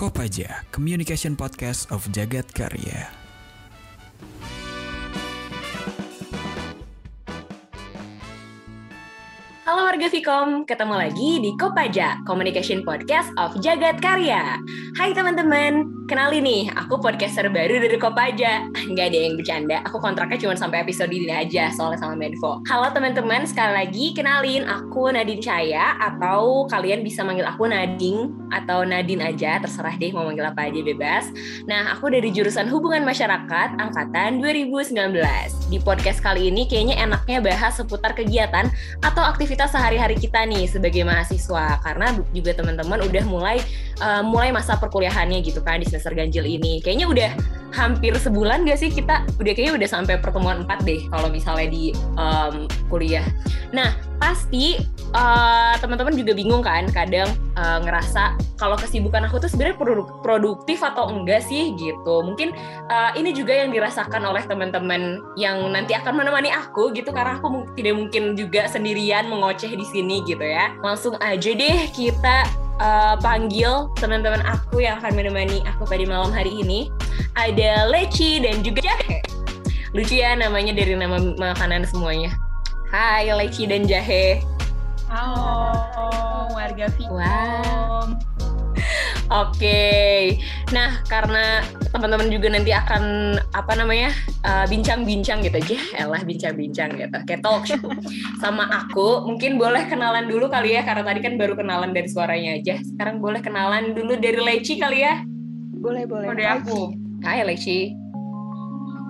Kopaja, Communication Podcast of Jagat Karya. Halo warga Vkom, ketemu lagi di Kopaja, Communication Podcast of Jagat Karya. Hai teman-teman, kenali nih, aku podcaster baru dari Kopaja. Nggak ada yang bercanda, aku kontraknya cuma sampai episode ini aja, soalnya sama Medvo. Halo teman-teman, sekali lagi kenalin, aku Nadine Caya, atau kalian bisa manggil aku Nading, atau Nadine aja, terserah deh mau manggil apa aja bebas. Nah, aku dari jurusan Hubungan Masyarakat, Angkatan 2019. Di podcast kali ini kayaknya enaknya bahas seputar kegiatan atau aktivitas sehari-hari kita nih sebagai mahasiswa, karena juga teman-teman udah mulai uh, mulai masa perkuliahannya gitu kan di semester ganjil ini. Kayaknya udah hampir sebulan gak sih kita udah kayaknya udah sampai pertemuan 4 deh kalau misalnya di um, kuliah. Nah, pasti uh, teman-teman juga bingung kan kadang uh, ngerasa kalau kesibukan aku tuh sebenarnya produktif atau enggak sih gitu. Mungkin uh, ini juga yang dirasakan oleh teman-teman yang nanti akan menemani aku gitu karena aku tidak mungkin juga sendirian mengoceh di sini gitu ya. Langsung aja deh kita uh, panggil teman-teman aku yang akan menemani aku pada malam hari ini. Ada Leci dan juga Jahe. Lucu ya namanya dari nama makanan semuanya. Hai Leci dan Jahe. Halo warga Vicom. Wow. Oke, okay. nah karena teman-teman juga nanti akan apa namanya uh, bincang-bincang uh, gitu aja, elah bincang-bincang gitu, kayak talk show sama aku. Mungkin boleh kenalan dulu kali ya, karena tadi kan baru kenalan dari suaranya aja. Sekarang boleh kenalan dulu dari Leci kali ya? Boleh boleh. Dari aku. Hai Leci.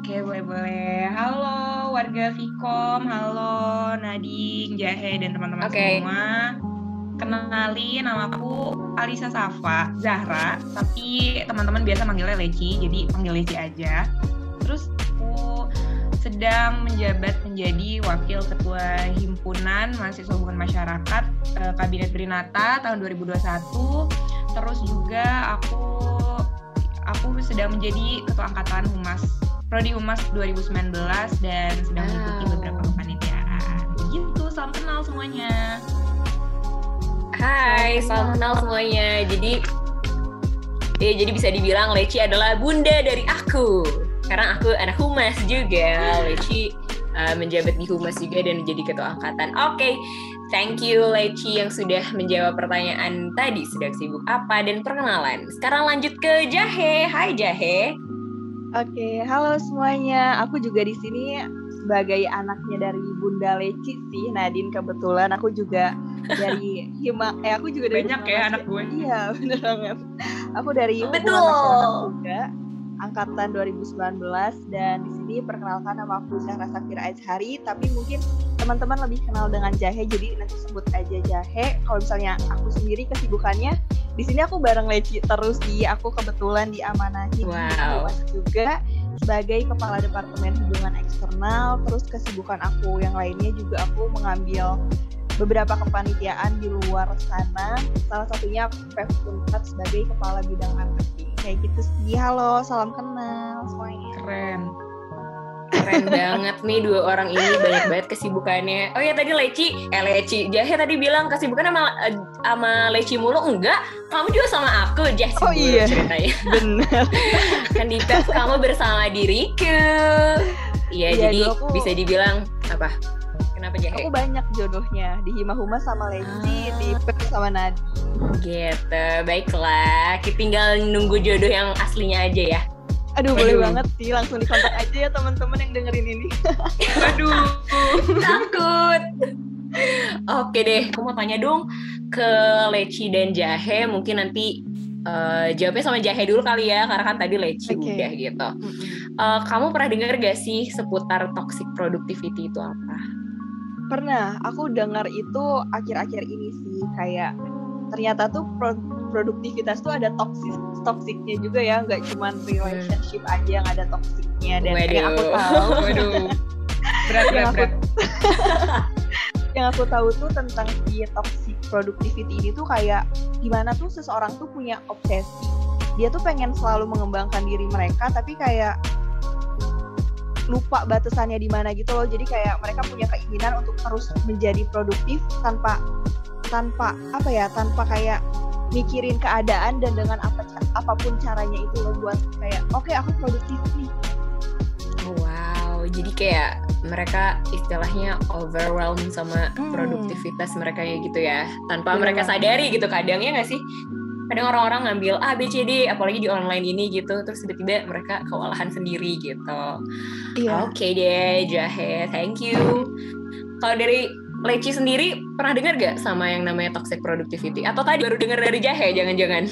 Oke boleh boleh. Halo warga Vicom, halo Nadine, Jahe dan teman-teman okay. semua kenalin nama aku Alisa Safa Zahra tapi teman-teman biasa manggilnya Leci jadi panggil Leci aja terus aku sedang menjabat menjadi wakil ketua himpunan mahasiswa hubungan masyarakat eh, Kabinet Brinata tahun 2021 terus juga aku aku sedang menjadi ketua angkatan humas prodi humas 2019 dan sedang mengikuti beberapa kepanitiaan begitu salam kenal semuanya Hai, salam kenal semuanya. Jadi ya jadi bisa dibilang Leci adalah bunda dari aku. Karena aku anak humas juga. Leci uh, menjabat di humas juga dan menjadi ketua angkatan. Oke, okay. thank you Leci yang sudah menjawab pertanyaan tadi. Sedang sibuk apa dan perkenalan. Sekarang lanjut ke Jahe. Hai Jahe. Oke, halo semuanya. Aku juga di sini sebagai anaknya dari Bunda Leci sih, Nadine kebetulan. Aku juga dari Hima eh aku juga dari banyak ya anak gue. Iya bener banget. Aku dari betul. Juga angkatan 2019 dan di sini perkenalkan nama aku Zahra Safira Azhari tapi mungkin teman-teman lebih kenal dengan Jahe jadi nanti sebut aja Jahe. Kalau misalnya aku sendiri kesibukannya di sini aku bareng Leci terus di aku kebetulan diamanahi wow. juga sebagai kepala departemen hubungan eksternal terus kesibukan aku yang lainnya juga aku mengambil beberapa kepanitiaan di luar sana. Salah satunya Unpad sebagai kepala bidang marketing kayak gitu sih. Halo salam kenal semuanya. Keren. Keren banget nih dua orang ini. Banyak banget kesibukannya. Oh ya tadi Leci eh Leci Jahe tadi bilang kesibukan sama sama Leci mulu. Enggak kamu juga sama aku Jah oh iya. ceritanya. Benar kan di kamu bersama diriku. Iya ya, jadi aku... bisa dibilang apa Kenapa Jahe? Aku banyak jodohnya di Hima Huma sama Leci, ah. di Pep sama Nadi. Gitu, baiklah. Kita tinggal nunggu jodoh yang aslinya aja ya. Aduh, Aduh, boleh banget sih. Langsung dikontak aja ya teman-teman yang dengerin ini. Aduh, takut. Oke deh, aku mau tanya dong ke Leci dan Jahe. Mungkin nanti uh, jawabnya sama Jahe dulu kali ya, karena kan tadi Leci okay. udah gitu. Uh, kamu pernah dengar gak sih seputar toxic productivity itu apa? Pernah, aku dengar itu akhir-akhir ini sih kayak ternyata tuh pro produktivitas tuh ada toxic toksiknya juga ya, nggak cuma relationship aja yang ada toksiknya dan Waduh. yang aku tahu. Waduh. Berat, yang aku, yang aku tahu tuh tentang si toxic productivity ini tuh kayak gimana tuh seseorang tuh punya obsesi. Dia tuh pengen selalu mengembangkan diri mereka tapi kayak lupa batasannya di mana gitu loh. Jadi kayak mereka punya keinginan untuk terus menjadi produktif tanpa tanpa apa ya tanpa kayak mikirin keadaan dan dengan apa apa pun caranya itu lo buat kayak oke okay, aku produktif nih. Wow jadi kayak mereka istilahnya overwhelmed sama hmm. produktivitas mereka ya gitu ya. Tanpa mereka sadari gitu kadangnya nggak sih kadang orang-orang ngambil A B C D apalagi di online ini gitu terus tiba-tiba mereka kewalahan sendiri gitu iya. oke okay deh Jahe thank you kalau dari Leci sendiri pernah dengar gak sama yang namanya toxic productivity? Atau tadi baru dengar dari Jahe, jangan-jangan?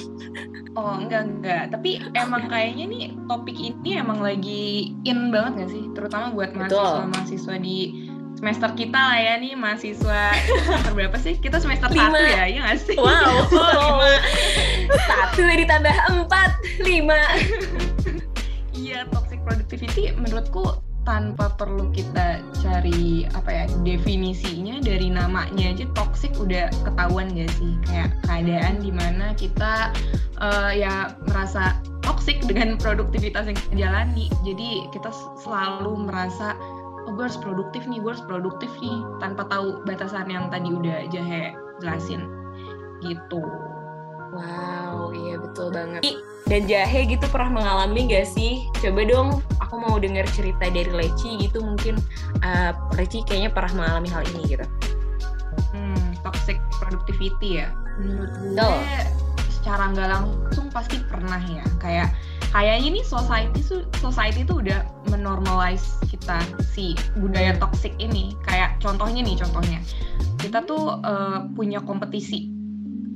Oh, enggak, enggak. Tapi emang kayaknya nih topik ini emang lagi in banget gak sih? Terutama buat mahasiswa-mahasiswa di semester kita lah ya nih, mahasiswa semester berapa sih? Kita semester lima. satu ya, iya gak sih? Wow, lima. Satu ditambah empat, lima. Iya, toxic productivity menurutku tanpa perlu kita cari apa ya definisinya dari namanya aja toxic udah ketahuan gak sih kayak keadaan di mana kita uh, ya merasa toxic dengan produktivitas yang kita jalani jadi kita selalu merasa oh gue harus produktif nih gue harus produktif nih tanpa tahu batasan yang tadi udah jahe jelasin gitu wow iya betul banget dan Jahe gitu pernah mengalami gak sih? Coba dong, aku mau dengar cerita dari Leci gitu mungkin uh, Leci kayaknya pernah mengalami hal ini gitu. Hmm, toxic productivity ya. Menurut gue. Secara nggak langsung pasti pernah ya. Kayak kayaknya nih society society itu udah menormalize kita si budaya toxic ini. Kayak contohnya nih contohnya. Kita tuh uh, punya kompetisi.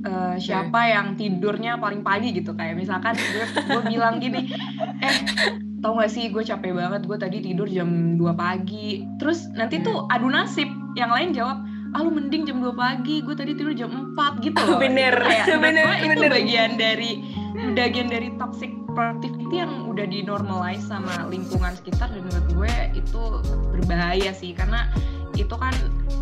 Uh, siapa yang tidurnya paling pagi gitu. Kayak misalkan gue, gue bilang gini eh tau gak sih gue capek banget. Gue tadi tidur jam 2 pagi. Terus nanti tuh adu nasib. Yang lain jawab ah lu mending jam 2 pagi gue tadi tidur jam 4 gitu loh. Bener kayak bener, itu bener. bagian dari bagian dari toxic productivity yang udah dinormalize sama lingkungan sekitar dan menurut gue itu berbahaya sih. Karena itu kan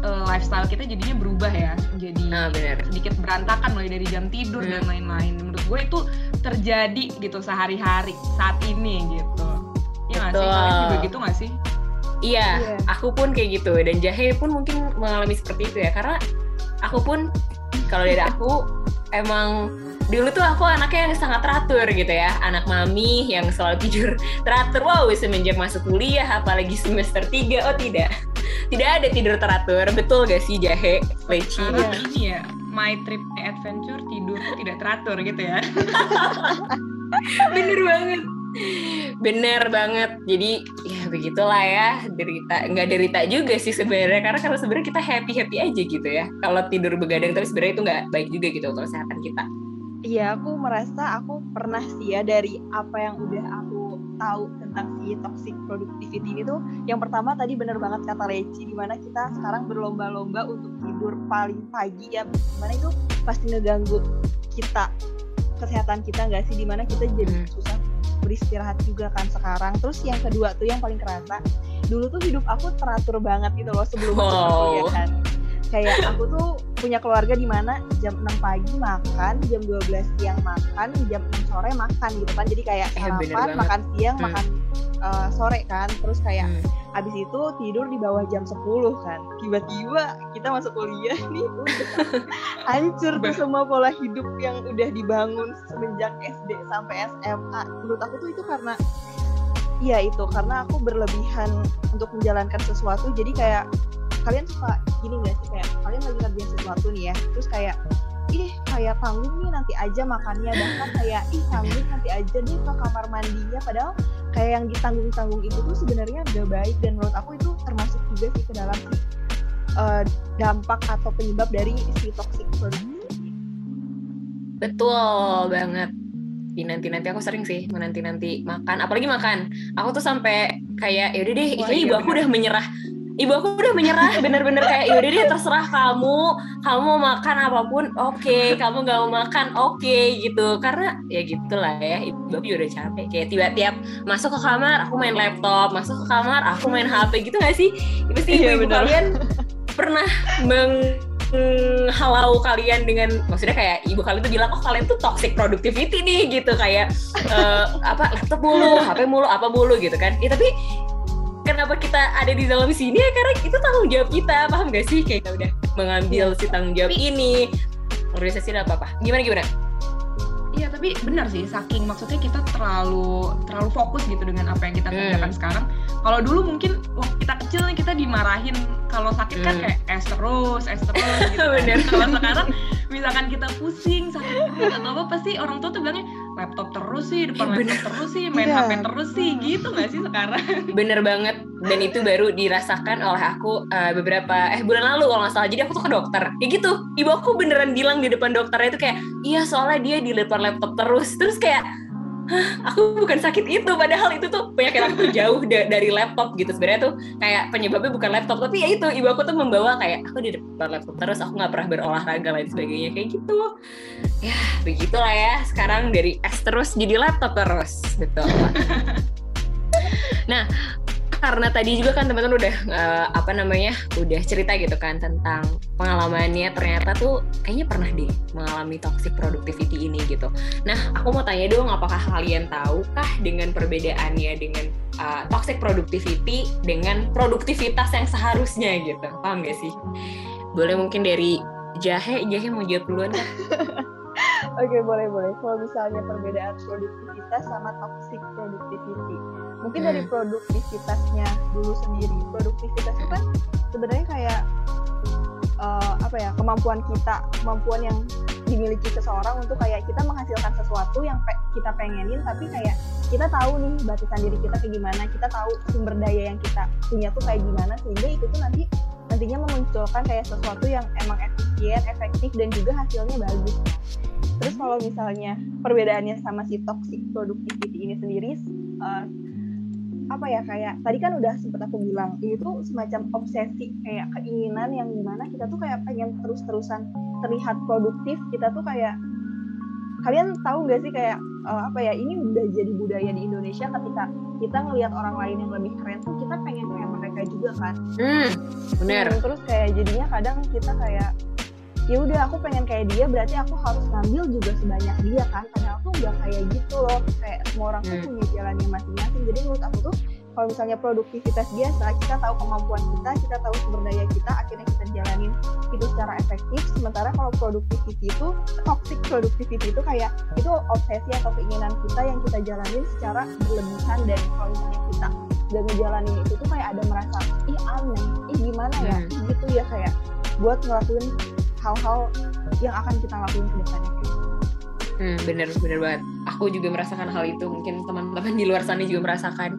uh, lifestyle kita jadinya berubah ya. Jadi nah, bener. sedikit berantakan mulai dari jam tidur hmm. dan lain-lain. Menurut gue itu terjadi gitu sehari-hari saat ini gitu. Ya nggak sih? Kalian juga gitu nggak sih iya yeah. aku pun kayak gitu. Dan Jahe pun mungkin mengalami seperti itu ya karena aku pun kalau dari aku emang dulu tuh aku anaknya yang sangat teratur gitu ya. Anak mami yang selalu tidur teratur. Wow semenjak masuk kuliah apalagi semester 3 oh tidak. Tidak ada tidur teratur. Betul gak sih jahe? Leci. Ini ya my trip adventure tidur tidak teratur gitu ya. Bener banget bener banget jadi ya begitulah ya derita nggak derita juga sih sebenarnya karena kalau sebenarnya kita happy happy aja gitu ya kalau tidur begadang tapi sebenarnya itu nggak baik juga gitu untuk kesehatan kita Iya, aku merasa aku pernah sih ya dari apa yang udah aku tahu tentang si toxic productivity itu. Yang pertama tadi bener banget kata Leci, di mana kita sekarang berlomba-lomba untuk tidur paling pagi ya. Di mana itu pasti ngeganggu kita, kesehatan kita nggak sih? Di mana kita jadi hmm. susah beristirahat juga kan sekarang. Terus yang kedua tuh yang paling kerasa, dulu tuh hidup aku teratur banget gitu loh sebelum wow. masuk kuliah kan kayak aku tuh punya keluarga di mana jam 6 pagi makan, jam 12 siang makan, jam 6 sore makan gitu kan. Jadi kayak eh, sarapan, eh, makan siang, hmm. makan uh, sore kan. Terus kayak hmm. abis itu tidur di bawah jam 10 kan. Tiba-tiba kita masuk kuliah nih hancur tuh semua pola hidup yang udah dibangun semenjak SD sampai SMA. Menurut aku tuh itu karena Iya itu karena aku berlebihan untuk menjalankan sesuatu jadi kayak kalian suka gini gak sih kayak kalian lagi ngerjain sesuatu nih ya terus kayak ih kayak tanggung nih nanti aja makannya bahkan kayak ih tanggung nanti aja deh ke kamar mandinya padahal kayak yang ditanggung-tanggung itu tuh sebenarnya udah baik dan menurut aku itu termasuk juga sih ke dalam uh, dampak atau penyebab dari si toxic productivity. Betul banget. Di nanti-nanti aku sering sih menanti-nanti makan, apalagi makan. Aku tuh sampai kayak ya udah deh, Wah, ibu iya, aku udah menyerah ibu aku udah menyerah bener-bener kayak yaudah deh terserah kamu. Kamu mau makan apa pun oke. Okay. kamu gak mau makan oke okay, gitu. Karena ya gitulah ya ibu aku udah capek. Kayak tiba-tiap masuk ke kamar aku main laptop. Masuk ke kamar aku main HP gitu gak sih? Itu sih iya, ibu, -ibu kalian pernah meng halau kalian dengan maksudnya kayak ibu kalian tuh bilang oh kalian tuh toxic productivity nih gitu. Kayak uh, apa laptop mulu HP mulu apa mulu gitu kan. Ya tapi kenapa kita ada di dalam sini ya karena itu tanggung jawab kita paham gak sih? Kayak kita udah mengambil si tanggung jawab ini. Organisasi apa apa gimana gimana? Tapi benar sih saking maksudnya kita terlalu terlalu fokus gitu dengan apa yang kita Hmm. kerjakan sekarang. Kalau dulu mungkin waktu kita kecil nih kita dimarahin. Kalau sakit kan Hmm. kayak es terus es terus gitu kan. Kalau sekarang misalkan kita pusing sakit perut atau apa pasti orang tua tuh bilangnya laptop terus sih depan Bener. laptop terus sih main Iya. HP terus sih gitu nggak sih sekarang Bener banget. Dan itu baru dirasakan oleh aku eh, beberapa eh bulan lalu kalau nggak salah. Jadi aku tuh ke dokter. Ya gitu. Ibu aku beneran bilang di depan dokternya itu kayak, iya soalnya dia di depan laptop terus. Terus kayak, Hah, aku bukan sakit itu. Padahal itu tuh penyakit aku tuh jauh da- dari laptop gitu. Sebenarnya tuh kayak penyebabnya bukan laptop. Tapi ya itu, ibu aku tuh membawa kayak, aku di depan laptop terus. Aku nggak pernah berolahraga lain sebagainya. Kayak gitu. Ya, begitulah ya. Sekarang dari es terus jadi laptop terus. Betul. Nah, karena tadi juga kan teman-teman udah eh, apa namanya udah cerita gitu kan tentang pengalamannya ternyata tuh kayaknya pernah deh mengalami toxic productivity ini gitu. Nah, aku mau tanya dong apakah kalian tahu kah dengan perbedaannya dengan eh, toxic productivity dengan produktivitas yang seharusnya gitu. Paham gak sih? Boleh mungkin dari Jahe, Jahe mau jawab duluan? Oke boleh boleh. Kalau misalnya perbedaan produktivitas sama toxic productivity, mungkin dari produktivitasnya dulu sendiri. Produktivitas itu kan sebenarnya kayak eh, apa ya kemampuan kita, kemampuan yang dimiliki seseorang untuk kayak kita menghasilkan sesuatu yang pe- kita pengenin, tapi kayak kita tahu nih batasan diri kita kayak gimana, kita tahu sumber daya yang kita punya tuh kayak gimana, sehingga itu tuh nanti nantinya memunculkan kayak sesuatu yang emang efisien, efektif dan juga hasilnya bagus. Terus kalau misalnya perbedaannya sama si toxic productivity ini sendiri, eh, apa ya kayak tadi kan udah sempet aku bilang ini tuh semacam obsesi kayak keinginan yang di mana kita tuh kayak pengen terus-terusan terlihat produktif kita tuh kayak kalian tahu nggak sih kayak eh, apa ya ini udah jadi budaya di Indonesia ketika kita ngelihat orang lain yang lebih keren tuh kita pengen kayak mereka juga kan Hmm, bener. Hmm, terus kayak jadinya kadang kita kayak ya udah aku pengen kayak dia berarti aku harus ngambil juga sebanyak dia kan. Padahal tuh nggak kayak gitu loh kayak semua orang tuh Hmm. punya jalannya masing-masing. Jadi menurut aku tuh kalau misalnya produktivitas biasa kita tahu kemampuan kita kita tahu sumber daya kita akhirnya kita jalanin itu secara efektif. Sementara kalau productivity itu toxic productivity itu kayak itu obsesi atau keinginan kita yang kita jalanin secara berlebihan. Dan kalau misalnya kita gak ngejalanin itu tuh kayak ada merasa ih aneh. Ih gimana ya? Hmm. gitu ya kayak buat ngelakuin hal-hal yang akan kita lakuin ke depannya. Hmm, bener bener banget. Aku juga merasakan hal itu. Mungkin teman-teman di luar sana juga merasakan.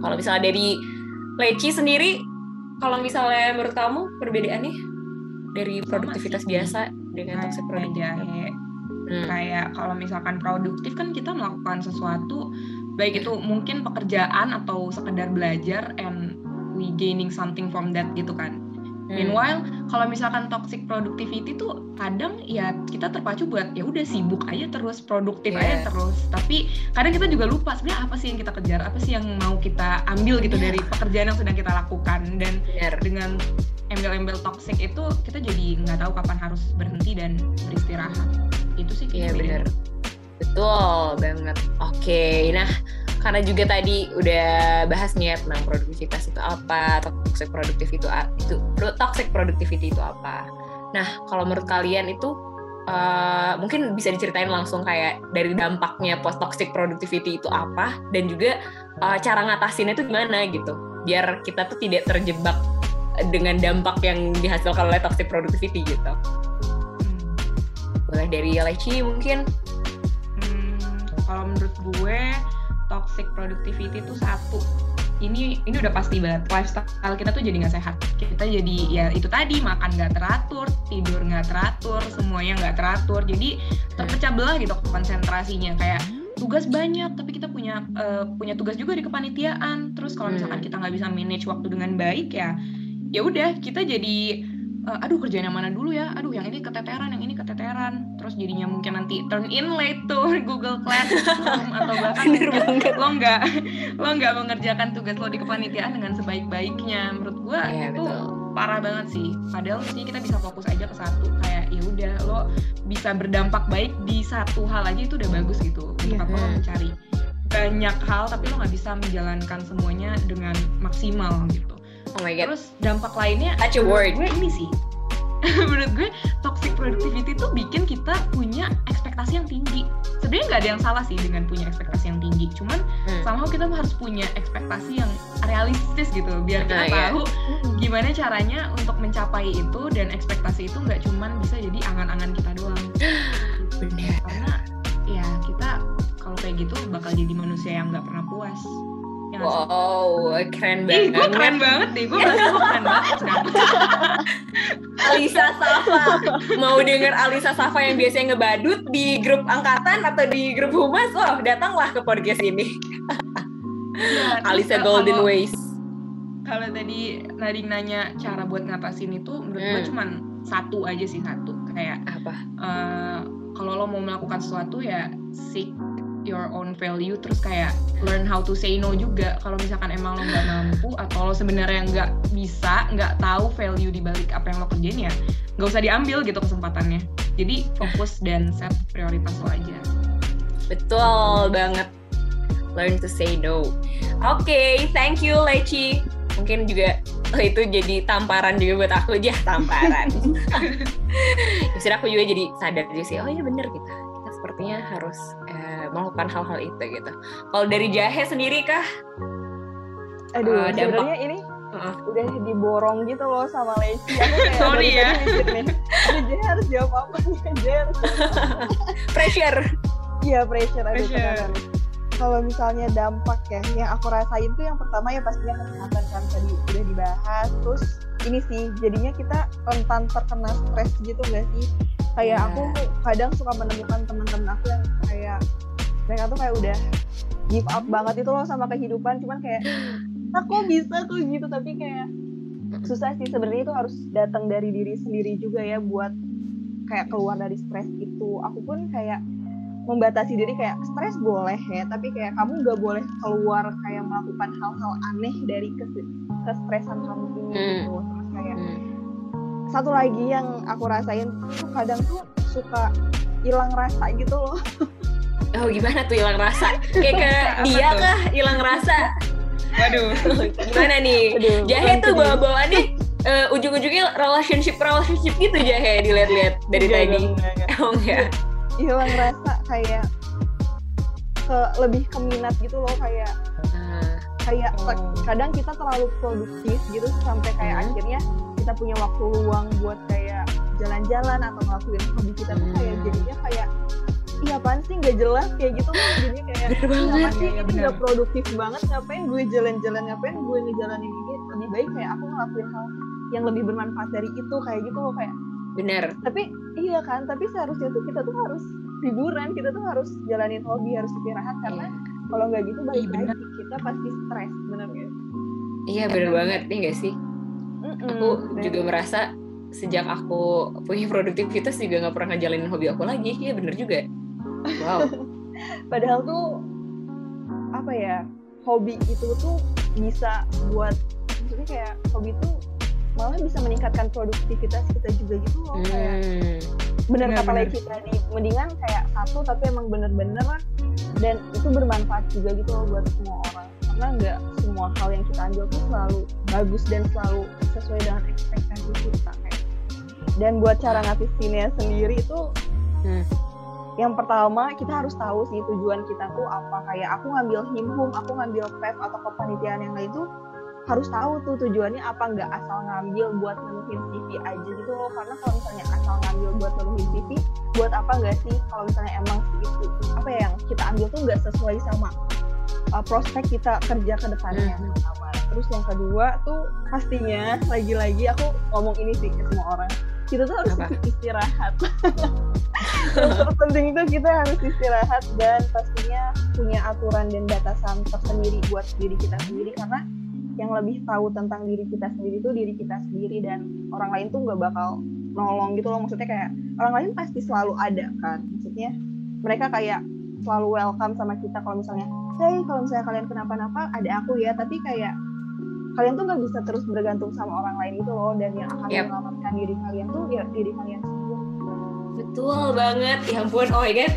Kalau misalnya dari Leci sendiri, kalau misalnya menurut kamu perbedaannya dari produktivitas biasa dengan toxic productivity? Hmm. kayak kalau misalkan produktif kan kita melakukan sesuatu baik itu mungkin pekerjaan atau sekedar belajar and we gaining something from that gitu kan Hmm. meanwhile kalau misalkan toxic productivity tuh kadang ya kita terpacu buat ya udah sibuk aja terus produktif Iya. aja terus tapi kadang kita juga lupa sebenarnya apa sih yang kita kejar apa sih yang mau kita ambil gitu Iya. dari pekerjaan yang sedang kita lakukan dan Bener. dengan embel-embel toxic itu kita jadi nggak tahu kapan harus berhenti dan beristirahat itu sih Iya kayaknya bener. bedanya. Betul banget. Oke, nah karena juga tadi udah bahas nih ya tentang produktivitas itu apa, toxic productivity itu itu toxic productivity itu apa. Nah, kalau menurut kalian itu eh, mungkin bisa diceritain langsung kayak dari dampaknya post toxic productivity itu apa dan juga eh, cara ngatasinnya itu gimana gitu. Biar kita tuh tidak terjebak dengan dampak yang dihasilkan oleh toxic productivity gitu. Hmm. Boleh dari Leci mungkin. Hmm, kalau menurut gue toxic productivity itu satu. Ini ini udah pasti banget. Lifestyle kita tuh jadi nggak sehat. Kita jadi ya itu tadi makan nggak teratur tidur nggak teratur semuanya nggak teratur. Jadi terpecah belah gitu konsentrasinya. Kayak tugas banyak tapi kita punya eh, punya tugas juga di kepanitiaan. Terus kalau misalkan Hmm. kita nggak bisa manage waktu dengan baik ya ya udah kita jadi eh, aduh kerjaan yang mana dulu ya? Aduh yang ini keteteran yang ini keteteran. Terus jadinya mungkin nanti turn in late tuh Google Classroom atau bahkan mungkin lo nggak lo nggak mengerjakan tugas lo di kepanitiaan dengan sebaik-baiknya. Menurut gua Iya, itu betul. parah banget sih. Padahal sih kita bisa fokus aja ke satu kayak ya udah lo bisa berdampak baik di satu hal aja itu udah bagus gitu. Untuk Iya. apa lo mencari banyak hal tapi lo nggak bisa menjalankan semuanya dengan maksimal gitu Oh my god. terus dampak lainnya Touch a word. gue ini sih menurut gue toxic productivity itu bikin kita punya ekspektasi yang tinggi sebenarnya nggak ada yang salah sih dengan punya ekspektasi yang tinggi cuman hmm. somehow kita harus punya ekspektasi yang realistis gitu biar kita nah, tahu iya. gimana caranya untuk mencapai itu dan ekspektasi itu nggak cuman bisa jadi angan-angan kita doang Bener. karena ya kita kalau kayak gitu bakal jadi manusia yang nggak pernah puas Ya, wow, keren banget. Ih, gue keren banget deh. Gue merasa gue keren banget Alisa Safa. Mau denger Alisa Safa yang biasanya ngebadut di grup angkatan atau di grup humas? Wah, datanglah ke podcast ini. ya, Alisa Golden kalau, Ways. Kalau tadi Nadine nanya cara buat ngatasin itu, menurut hmm. gue cuma satu aja sih satu. Kayak apa? Uh, kalau lo mau melakukan sesuatu ya seek your own value terus kayak learn how to say no juga. Kalau misalkan emang lo nggak mampu atau lo sebenarnya nggak bisa nggak tahu value di balik apa yang lo kerjain ya nggak usah diambil gitu kesempatannya. Jadi fokus dan set prioritas lo aja. Betul banget. Learn to say no. Oke okay, thank you Leci mungkin juga oh, itu jadi tamparan juga buat aku aja tamparan. Justru aku juga jadi sadar juga sih oh iya bener kita kita sepertinya harus melakukan hal-hal itu gitu. Kalau dari jahe sendiri kah? Aduh uh, sebenarnya ini uh. udah diborong gitu loh sama Leci aku kayak sorry ya. Jahe harus jawab apa nih? Jahe harus pressure. Iya pressure, pressure. kalau misalnya dampak ya yang aku rasain tuh yang pertama ya pastinya kesehatan kan tadi udah dibahas. Terus ini sih jadinya kita rentan terkena stres gitu gak sih? Kayak yeah. aku kadang suka menemukan teman-teman aku yang kayak mereka tuh kayak udah give up banget itu loh sama kehidupan. Cuman kayak aku bisa tuh gitu? Tapi kayak susah sih. Sebenarnya itu harus datang dari diri sendiri juga ya buat kayak keluar dari stres itu. Aku pun kayak membatasi diri kayak stres boleh ya tapi kayak kamu nggak boleh keluar kayak melakukan hal-hal aneh dari kes kestresan kamu ini hmm. gitu terus kayak hmm. satu lagi yang aku rasain tuh kadang tuh suka hilang rasa gitu loh oh gimana tuh hilang rasa kayak ke dia tuh? kah hilang rasa waduh gimana nih Aduh, jahe tuh bawa-bawa nih uh, ujung-ujungnya relationship relationship gitu jahe dilihat-lihat dari enggak, tadi enggak, enggak. oh enggak hilang rasa kayak ke lebih ke minat gitu loh kayak uh, kayak oh. kadang kita terlalu produktif gitu sampai kayak hmm. akhirnya kita punya waktu luang buat kayak jalan-jalan atau ngelakuin hobi kita tuh kayak hmm. jadinya kayak iya apaan sih? Nggak jelas kayak gitu jadi kayak banget. sih ini nggak produktif banget. Ngapain gue jalan-jalan? Ngapain gue ngejalanin ini? Lebih baik kayak aku ngelakuin hal yang lebih bermanfaat dari itu kayak gitu loh kayak bener. Tapi iya kan? Tapi seharusnya tuh kita tuh harus liburan kita tuh harus jalanin hobi harus istirahat. Karena yeah. kalau nggak gitu balik iya, lagi kita pasti stres bener gak iya bener banget. Nih gak sih? Mm-mm, aku bener. juga merasa sejak aku punya produktivitas juga nggak pernah ngejalanin hobi aku lagi. Iya bener juga wow. Padahal tuh apa ya hobi itu tuh bisa buat maksudnya kayak hobi tuh malah bisa meningkatkan produktivitas kita juga gitu loh hmm. kayak bener kata Leci tadi mendingan kayak satu tapi emang bener-bener dan itu bermanfaat juga gitu loh buat semua orang. Karena nggak semua hal yang kita ambil tuh selalu bagus dan selalu sesuai dengan ekspektasi kita kayak. Dan buat cara ngatisinnya sendiri itu hmm. Yang pertama kita harus tahu sih tujuan kita tuh apa. Kayak aku ngambil himhum aku ngambil pep atau kepanitiaan yang lain tuh harus tahu tuh tujuannya apa. Nggak asal ngambil buat menuhin CV aja gitu loh. Karena kalau misalnya asal ngambil buat menuhin CV buat apa nggak sih? Kalau misalnya emang itu apa ya yang kita ambil tuh nggak sesuai sama uh, prospek kita kerja ke depannya. Hmm. terus yang kedua tuh pastinya lagi-lagi aku ngomong ini sih ke semua orang kita tuh harus apa? istirahat yang terpenting itu kita harus istirahat dan pastinya punya aturan dan batasan tersendiri buat diri kita sendiri. Karena yang lebih tahu tentang diri kita sendiri itu diri kita sendiri dan orang lain tuh nggak bakal nolong gitu loh. Maksudnya kayak orang lain pasti selalu ada kan. Maksudnya mereka kayak selalu welcome sama kita kalau misalnya hey kalau misalnya kalian kenapa-napa ada aku ya. Tapi kayak kalian tuh nggak bisa terus bergantung sama orang lain gitu loh. Dan yang akan yep. menyelamatkan diri kalian tuh ya diri kalian betul banget. Ya ampun oh my god.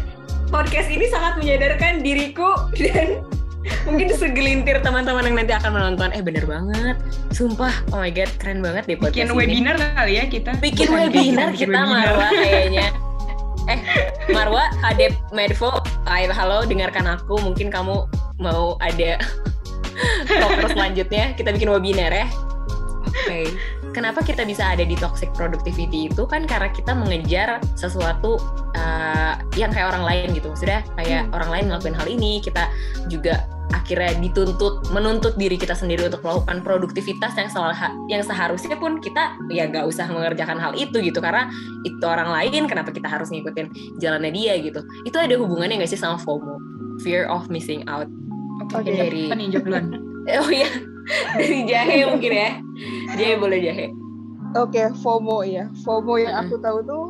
Podcast ini sangat menyadarkan diriku dan mungkin segelintir teman-teman yang nanti akan menonton. Eh bener banget. Sumpah oh my god keren banget deh bikin podcast ini. webinar kali ya kita. Bikin Bukan webinar bikin kita webinar. Marwa kayaknya. Eh Marwa Hadep Medvo ayo halo dengarkan aku. Mungkin kamu mau ada talker selanjutnya. Kita bikin webinar ya. Oke kenapa kita bisa ada di toxic productivity itu kan karena kita mengejar sesuatu uh, yang kayak orang lain gitu sudah kayak Hmm. orang lain ngelakuin hal ini kita juga akhirnya dituntut menuntut diri kita sendiri untuk melakukan produktivitas yang salah yang seharusnya pun kita ya gak usah mengerjakan hal itu gitu karena itu orang lain kenapa kita harus ngikutin jalannya dia gitu itu ada hubungannya gak sih sama FOMO fear of missing out Oke, Oke. dari jawab duluan? oh iya dari jahe mungkin ya. Jahe boleh jahe. Oke, FOMO ya. FOMO yang aku tahu tuh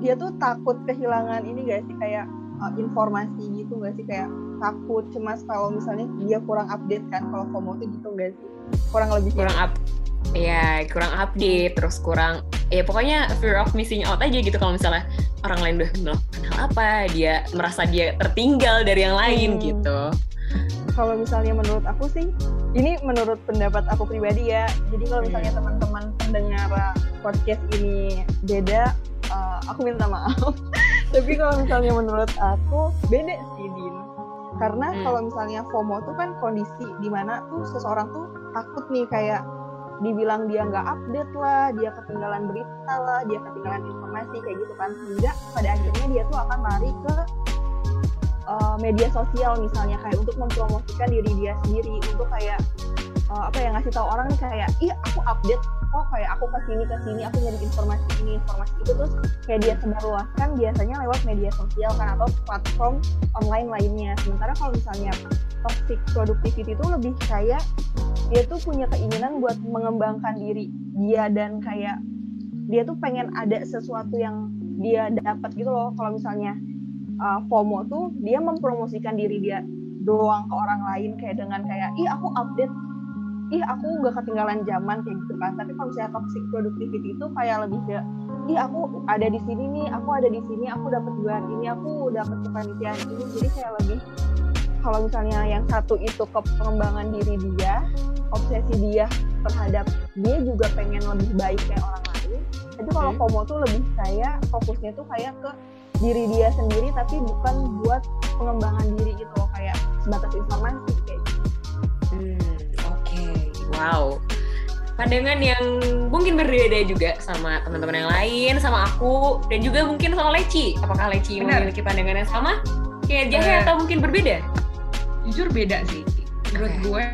dia tuh takut kehilangan ini gak sih? Kayak uh, informasi gitu gak sih? Kayak takut cemas kalau misalnya dia kurang update kan? Kalau FOMO tuh gitu gak sih? Kurang lebih kurang up ya kurang update terus kurang ya pokoknya fear of missing out aja gitu kalau misalnya orang lain udah melakukan hal apa dia merasa dia tertinggal dari yang lain Hmm. gitu kalau misalnya menurut aku sih ini menurut pendapat aku pribadi ya. Jadi kalau misalnya teman-teman pendengar podcast ini beda uh, aku minta maaf. Tapi kalau misalnya menurut aku beda sih Din. Karena Hmm. kalau misalnya FOMO tuh kan kondisi di mana tuh seseorang tuh takut nih kayak dibilang dia nggak update lah, dia ketinggalan berita lah, dia ketinggalan informasi kayak gitu kan, hingga pada akhirnya dia tuh akan lari ke uh, media sosial misalnya kayak untuk mempromosikan diri dia sendiri untuk kayak uh, apa ya ngasih tahu orang kayak ih aku update oh kayak aku ke sini ke sini aku nyari informasi ini informasi itu. Terus kayak dia sebarluaskan biasanya lewat media sosial kan atau platform online lainnya. Sementara kalau misalnya toxic productivity itu lebih kayak dia tuh punya keinginan buat mengembangkan diri dia dan kayak dia tuh pengen ada sesuatu yang dia dapat gitu loh. Kalau misalnya uh, FOMO tuh dia mempromosikan diri dia doang ke orang lain kayak dengan kayak ih aku update. Ih aku nggak ketinggalan zaman kayak gitu kan. Tapi kalau misalnya toxic productivity itu kayak lebih ke ih aku ada di sini nih aku ada di sini aku dapat gelar ini aku dapat kepanitiaan ini. Jadi kayak lebih kalau misalnya yang satu itu ke pengembangan diri dia obsesi dia terhadap dia juga pengen lebih baik kayak orang lain tapi kalau Hmm. FOMO tuh lebih kayak fokusnya tuh kayak ke diri dia sendiri tapi bukan buat pengembangan diri gitu loh kayak sebatas informasi kayak gitu. Hmm, oke, wow. Pandangan yang mungkin berbeda juga sama teman-teman yang lain, sama aku, dan juga mungkin sama Leci. Apakah Leci Benar. memiliki pandangan yang sama? Kayak Jahe Eh. atau mungkin berbeda? Jujur beda sih. Menurut Oke. gue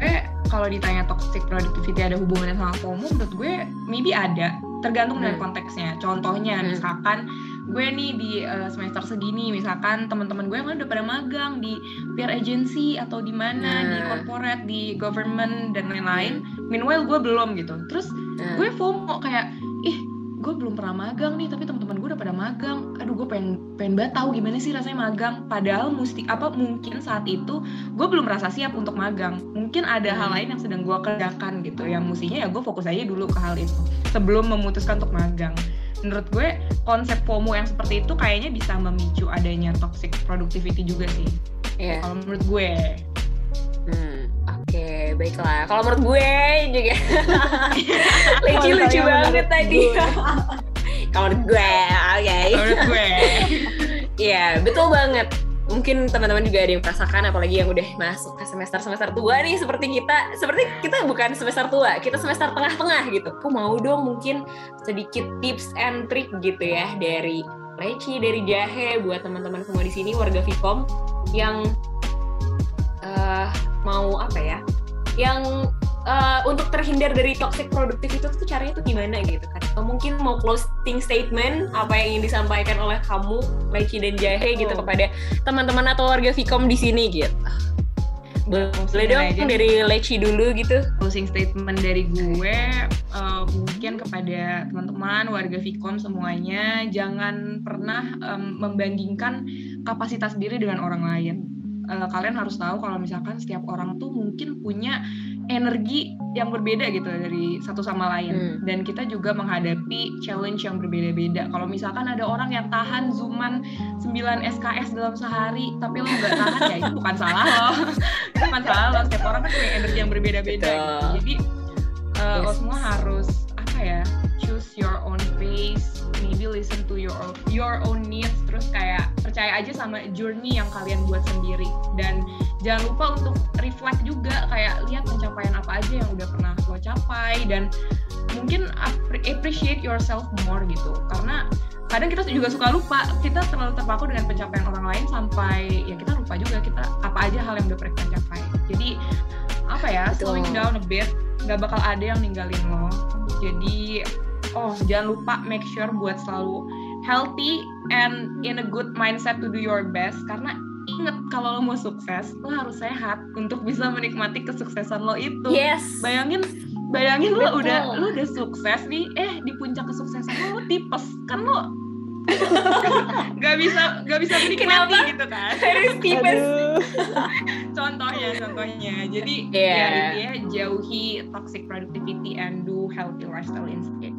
kalau ditanya toxic productivity ada hubungannya sama FOMO, menurut gue maybe ada. Tergantung dari Hmm. konteksnya. Contohnya Hmm. misalkan gue nih di uh, semester segini, misalkan teman-teman gue yang udah pada magang di PR agency atau di mana, di Nah. corporate, di government dan lain-lain. Meanwhile gue belum gitu. Terus Nah, gue FOMO kayak ih gue belum pernah magang nih tapi teman-teman gue udah pada magang aduh gue pengen pengen banget tahu gimana sih rasanya magang padahal mesti apa mungkin saat itu gue belum merasa siap untuk magang mungkin ada hal lain yang sedang gue kerjakan gitu yang mestinya ya gue fokus aja dulu ke hal itu sebelum memutuskan untuk magang menurut gue konsep FOMO yang seperti itu kayaknya bisa memicu adanya toxic productivity juga sih Iya. kalau menurut gue Hmm, Oke, baiklah. Kalau menurut gue juga, Leci Kalau lucu saya banget tadi. Kalau menurut gue, oke. Kalau menurut gue Iya, betul banget. Mungkin teman-teman juga ada yang merasakan, apalagi yang udah masuk ke semester-semester tua nih, seperti kita. Seperti kita bukan semester tua, kita semester tengah-tengah gitu. Aku mau dong mungkin sedikit tips and trick gitu ya dari Leci, dari Jahe, buat teman-teman semua di sini, warga Vkom, yang eh, mau apa ya, yang eh, untuk terhindar dari toxic productivity itu tuh caranya tuh gimana gitu kan? Atau mungkin mau closing statement apa yang ingin disampaikan oleh kamu, Leci dan Jahe gitu Oh. kepada teman-teman atau warga Vkom di sini gitu. Boleh dong aja. dari Leci dulu gitu. closing statement dari gue uh, mungkin kepada teman-teman warga Vkom semuanya jangan pernah um, membandingkan kapasitas diri dengan orang lain. uh, kalian harus tahu kalau misalkan setiap orang tuh mungkin punya energi yang berbeda gitu dari satu sama lain hmm. dan kita juga menghadapi challenge yang berbeda-beda kalau misalkan ada orang yang tahan zooman 9 SKS dalam sehari tapi lo nggak tahan ya itu bukan salah lo bukan salah lo setiap orang kan punya energi yang berbeda-beda gitu. jadi uh, yes. lo semua harus apa ya choose your own pace maybe listen to your own, your own needs. Terus kayak percaya aja sama journey yang kalian buat sendiri. Dan jangan lupa untuk reflect juga kayak lihat pencapaian apa aja yang udah pernah lo capai. Dan mungkin appreciate yourself more gitu. Karena kadang kita juga suka lupa kita terlalu terpaku dengan pencapaian orang lain sampai ya kita lupa juga kita apa aja hal yang udah pernah kita capai. Jadi apa ya Betul. slowing down a bit nggak bakal ada yang ninggalin lo. Jadi oh jangan lupa make sure buat selalu healthy and in a good mindset to do your best. Karena inget kalau lo mau sukses lo harus sehat untuk bisa menikmati kesuksesan lo itu. Yes. Bayangin bayangin Betul. lo udah lo udah sukses nih eh di puncak kesuksesan lo, lo tipes. Kan lo gak bisa gak bisa menikmati Kenapa? gitu kan. Harus tipes. Contohnya contohnya. Jadi yeah. ya dia jauhi toxic productivity and do healthy lifestyle instead.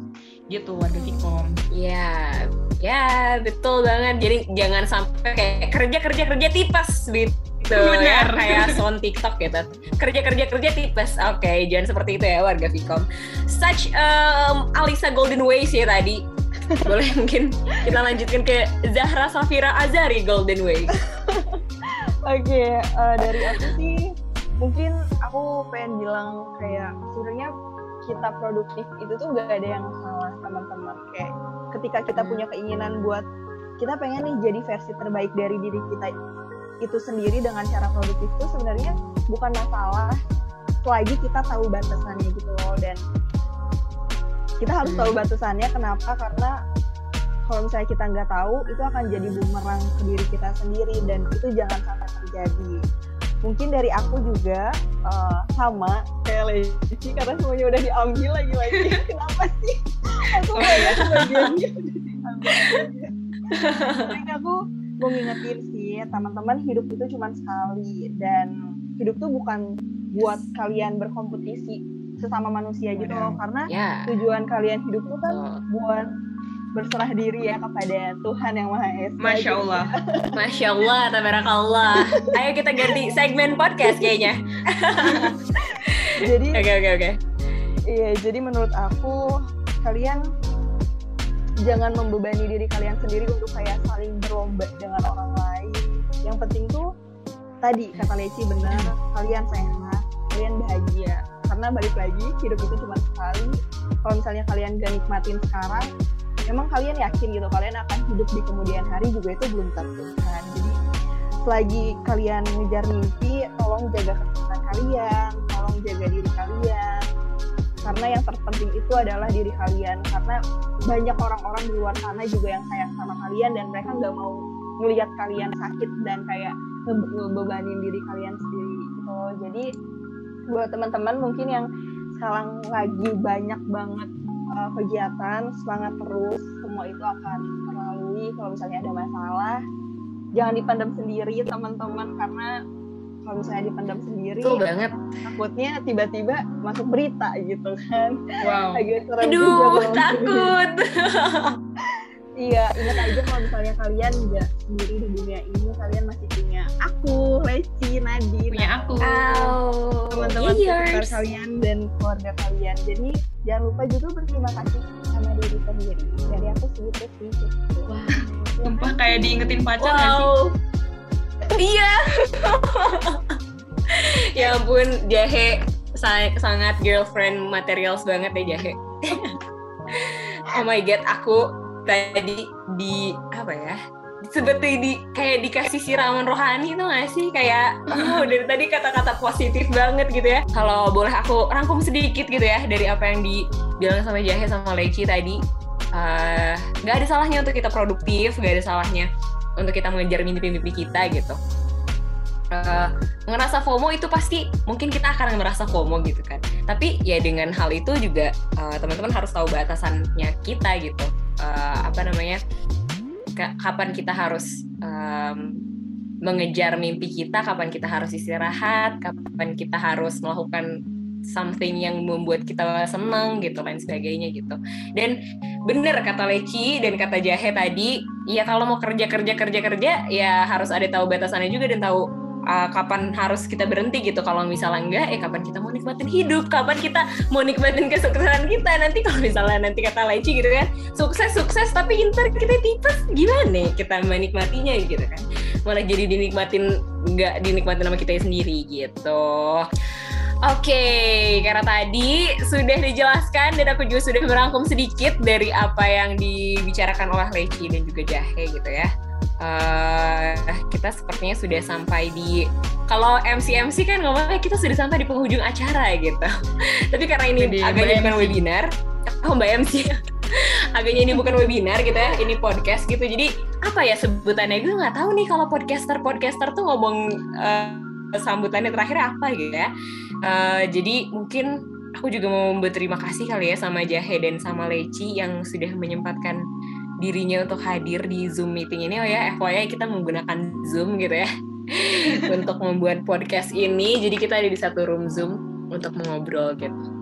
Gitu warga Vkom ya ya betul banget. Jadi jangan sampai kayak kerja kerja kerja tipes gitu Benar. ya kayak sound TikTok gitu. Kerja kerja kerja tipes. Oke okay, jangan seperti itu ya warga Vkom such um, Alisa Golden Ways ya tadi boleh mungkin kita lanjutkan ke Zahra Safira Azari Golden Way. Oke okay, uh, dari aku sih mungkin aku pengen bilang kayak sebenarnya kita produktif itu tuh gak ada yang salah teman-teman. Kayak ketika kita punya keinginan buat kita pengen nih jadi versi terbaik dari diri kita itu sendiri dengan cara produktif itu sebenarnya bukan masalah. Selagi kita tahu batasannya gitu loh dan kita harus tahu batasannya kenapa karena kalau misalnya kita nggak tahu itu akan jadi bumerang ke diri kita sendiri dan itu jangan sampai terjadi. Mungkin dari aku juga uh, sama. Kayak Leci karena semuanya udah diambil lagi lagi kenapa sih? Aku kayak sebagiannya udah aku mau ngingetin sih teman-teman hidup itu cuma sekali. Dan hidup tuh bukan buat kalian berkompetisi sesama manusia gitu loh karena yeah. tujuan kalian hidup tuh kan oh. buat berserah diri ya kepada Tuhan yang Maha Esa. Masya. Allah. Gitu. Masya Allah, tabarakallah. Ayo kita ganti segmen podcast kayaknya. jadi Oke okay, oke okay, oke. Okay. Iya, jadi menurut aku kalian jangan membebani diri kalian sendiri untuk kayak saling berlomba dengan orang lain. Yang penting tuh tadi kata Leci benar, kalian sehat, kalian bahagia. Karena balik lagi hidup itu cuma sekali. Kalau misalnya kalian gak nikmatin sekarang, memang kalian yakin gitu kalian akan hidup di kemudian hari juga itu belum tentu kan? Jadi selagi kalian ngejar mimpi tolong jaga kesehatan kalian tolong jaga diri kalian. Karena yang terpenting itu adalah diri kalian. Karena banyak orang-orang di luar sana juga yang sayang sama kalian dan mereka nggak mau melihat kalian sakit dan kayak ngebebanin diri kalian sendiri gitu. Jadi buat teman-teman mungkin yang sekarang lagi banyak banget uh, kegiatan semangat terus semua itu akan terlalui. Kalau misalnya ada masalah jangan dipendam sendiri teman-teman karena kalau misalnya dipendam sendiri Betul banget. takutnya tiba-tiba masuk berita gitu kan. Wow. Agak serem aduh takut iya ingat aja kalau misalnya kalian nggak sendiri di dunia ini kalian masih punya aku Leci Nadi punya aku. Teman-teman sekitar kalian dan keluarga kalian. Jadi jangan lupa juga berterima kasih sama diri sendiri. Dari aku segitu sih. Wah sumpah kayak diingetin pacar wow. sih? Iya. Ya ampun jahe sangat girlfriend materials banget deh jahe. Oh my god aku tadi di apa ya seperti di kayak dikasih siraman rohani itu gak sih? Kayak oh dari tadi kata-kata positif banget gitu ya. Kalau boleh aku rangkum sedikit gitu ya dari apa yang dibilang sama Jahe sama Leci tadi eh, nggak uh, ada salahnya untuk kita produktif nggak ada salahnya untuk kita mengejar mimpi-mimpi kita gitu. Uh, ngerasa FOMO itu pasti mungkin kita akan merasa FOMO gitu kan. Tapi ya dengan hal itu juga uh, teman-teman harus tahu batasannya kita gitu uh, apa namanya kapan kita harus um, mengejar mimpi kita, kapan kita harus istirahat, kapan kita harus melakukan something yang membuat kita senang gitu lain sebagainya gitu. Dan bener kata Leci dan kata Jahe tadi ya kalau mau kerja kerja kerja kerja ya harus ada tahu batasannya juga dan tahu uh, kapan harus kita berhenti gitu. Kalau misalnya enggak eh kapan kita mau nikmatin hidup? Kapan kita mau nikmatin kesuksesan kita? Nanti kalau misalnya nanti kata Leci gitu kan sukses sukses tapi ntar kita tipes. Gimana kita menikmatinya gitu kan? Malah jadi dinikmatin nggak dinikmatin sama kita sendiri gitu. Oke, karena tadi sudah dijelaskan dan aku juga sudah merangkum sedikit dari apa yang dibicarakan oleh Leci dan juga Jahe gitu ya. Uh, kita sepertinya sudah sampai di kalau MC MC kan ngomongnya kita sudah sampai di penghujung acara gitu. Tapi karena ini Jadi, agaknya bukan webinar, oh Mbak MC, agaknya ini bukan webinar gitu ya, ini podcast gitu. Jadi apa ya sebutannya? Gue nggak tahu nih kalau podcaster podcaster tuh ngomong uh, sambutannya terakhir apa gitu ya. Uh, jadi mungkin aku juga mau berterima kasih kali ya sama Jahe dan sama Leci yang sudah menyempatkan dirinya untuk hadir di Zoom meeting ini. Oh ya, FYI kita menggunakan Zoom gitu ya untuk membuat podcast ini. Jadi kita ada di satu room Zoom untuk mengobrol gitu.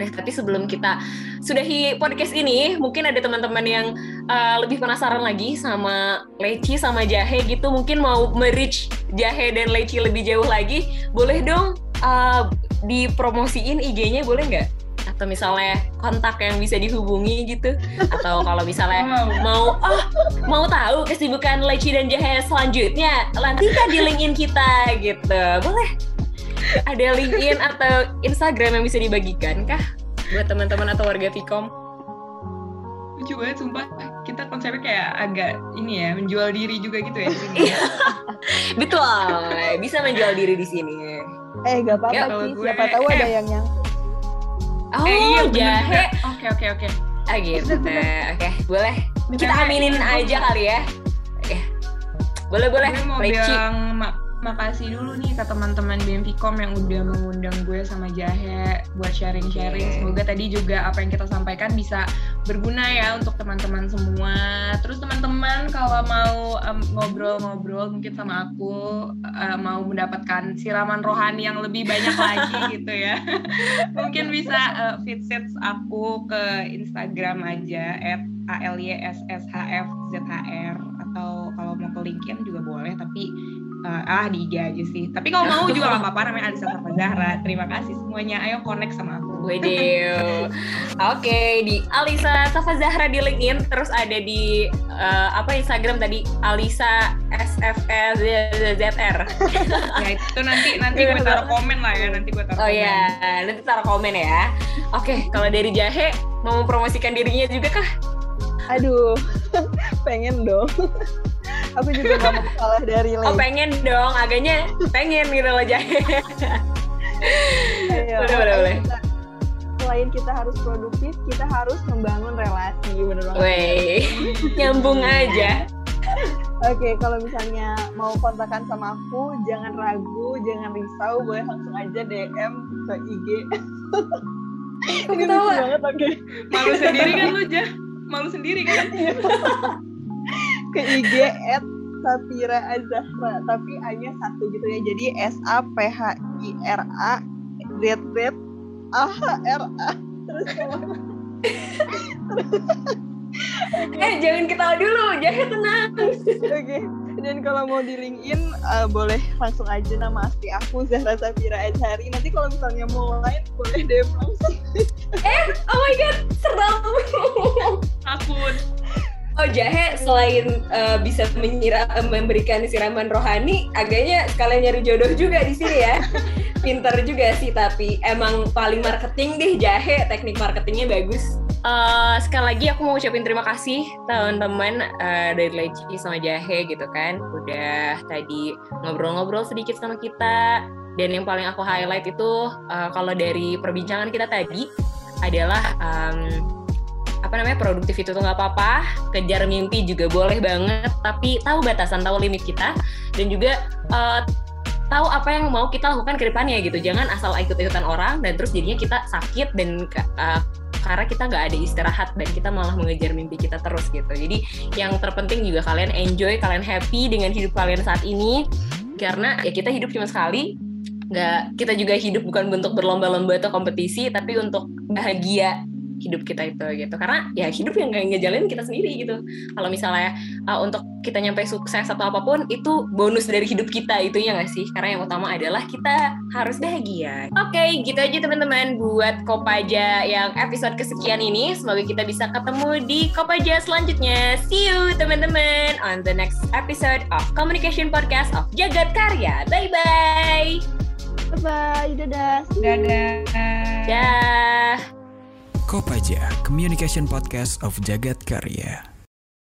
Nah, tapi sebelum kita sudahi podcast ini, mungkin ada teman-teman yang uh, lebih penasaran lagi sama Leci sama Jahe gitu. Mungkin mau merich Jahe dan Leci lebih jauh lagi, boleh dong uh, dipromosiin IG-nya boleh nggak? Atau misalnya kontak yang bisa dihubungi gitu? Atau kalau misalnya mau oh mau tahu kesibukan Leci dan Jahe selanjutnya, nanti kan di LinkedIn kita gitu. Boleh? Ada LinkedIn atau Instagram yang bisa dibagikan kah buat teman-teman atau warga Vkom? lucu banget sumpah kita konsepnya kayak agak ini ya menjual diri juga gitu ya iya. betul bisa menjual diri di sini Eh gak apa-apa ya, sih, gue... siapa tahu eh. ada yang yang Oh eh, iya jahe. Oke oke oke. Ah gitu. Oke, boleh. Kita aminin aja kali ya. Oke. Boleh boleh. Gue mau bilang makasih dulu nih ke teman-teman BMPcom yang udah mengundang gue sama Jahe buat sharing-sharing. Semoga tadi juga apa yang kita sampaikan bisa berguna ya untuk teman-teman semua. Terus teman-teman kalau mau ngobrol-ngobrol um, mungkin sama aku uh, mau mendapatkan siraman rohani yang lebih banyak lagi gitu ya. mungkin bisa uh, fit sets aku ke Instagram aja @alysshfzhr atau kalau mau ke LinkedIn juga boleh tapi uh, ah di IG aja sih. Tapi kalau mau juga gak apa-apa namanya Alisa Safa Zahra. Terima kasih semuanya. Ayo connect sama aku. Wede. Oke, okay, di Alisa Safa Zahra di LinkedIn, terus ada di uh, apa Instagram tadi Alisa SFZR. ya itu nanti nanti gue taruh komen lah ya, nanti gue taruh oh, komen. Oh iya, nanti taruh komen ya. Oke, okay, kalau dari Jahe mau mempromosikan dirinya juga kah? Aduh, pengen dong aku juga gak mau kalah dari Lay. Oh pengen dong, agaknya pengen gitu loh Jahe. Ayo, boleh, boleh, boleh. Selain kita harus produktif, kita harus membangun relasi, bener banget. Wey, nyambung aja. Oke, okay, kalau misalnya mau kontakkan sama aku, jangan ragu, jangan risau, boleh langsung aja DM ke IG. Kamu tahu banget, oke. Okay. Malu sendiri kan lu, Jah? Malu sendiri kan? ke IG at Sapira Azahra tapi hanya satu gitu ya. Jadi S A P H I R A Z Z A H R A. Terus eh jangan ketawa dulu jangan tenang. Oke okay. dan kalau mau di LinkedIn uh, boleh langsung aja nama asli aku Zahra Safira Azhari. Nanti kalau misalnya mau lain boleh DM langsung. Eh oh my god serem. Takut Oh jahe selain uh, bisa menyira, uh, memberikan siraman rohani, agaknya sekalian nyari jodoh juga di sini ya. Pinter juga sih, tapi emang paling marketing deh jahe, teknik marketingnya bagus. Uh, sekali lagi aku mau ucapin terima kasih teman-teman uh, dari Leci sama Jahe gitu kan, udah tadi ngobrol-ngobrol sedikit sama kita. Dan yang paling aku highlight itu uh, kalau dari perbincangan kita tadi adalah um, apa namanya produktif itu tuh nggak apa-apa. Kejar mimpi juga boleh banget tapi tahu batasan tahu limit kita. Dan juga uh, tahu apa yang mau kita lakukan ke depannya gitu. Jangan asal ikut-ikutan orang dan terus jadinya kita sakit dan uh, karena kita nggak ada istirahat dan kita malah mengejar mimpi kita terus gitu. Jadi yang terpenting juga kalian enjoy kalian happy dengan hidup kalian saat ini. Karena ya kita hidup cuma sekali. Nggak kita juga hidup bukan bentuk berlomba-lomba atau kompetisi tapi untuk bahagia hidup kita itu gitu. Karena ya hidup yang nggak ngejalanin kita sendiri gitu. Kalau misalnya uh, untuk kita nyampe sukses atau apa pun itu bonus dari hidup kita itu ya nggak sih? Karena yang utama adalah kita harus bahagia. Oke okay, gitu aja teman-teman buat Kopaja yang episode kesekian ini. Semoga kita bisa ketemu di Kopaja selanjutnya. See you teman-teman on the next episode of Communication Podcast of Jagat Karya. Bye bye Bye-bye, dadah. Dadah. Dah. Kopaja, Communication Podcast of Jagat Karya.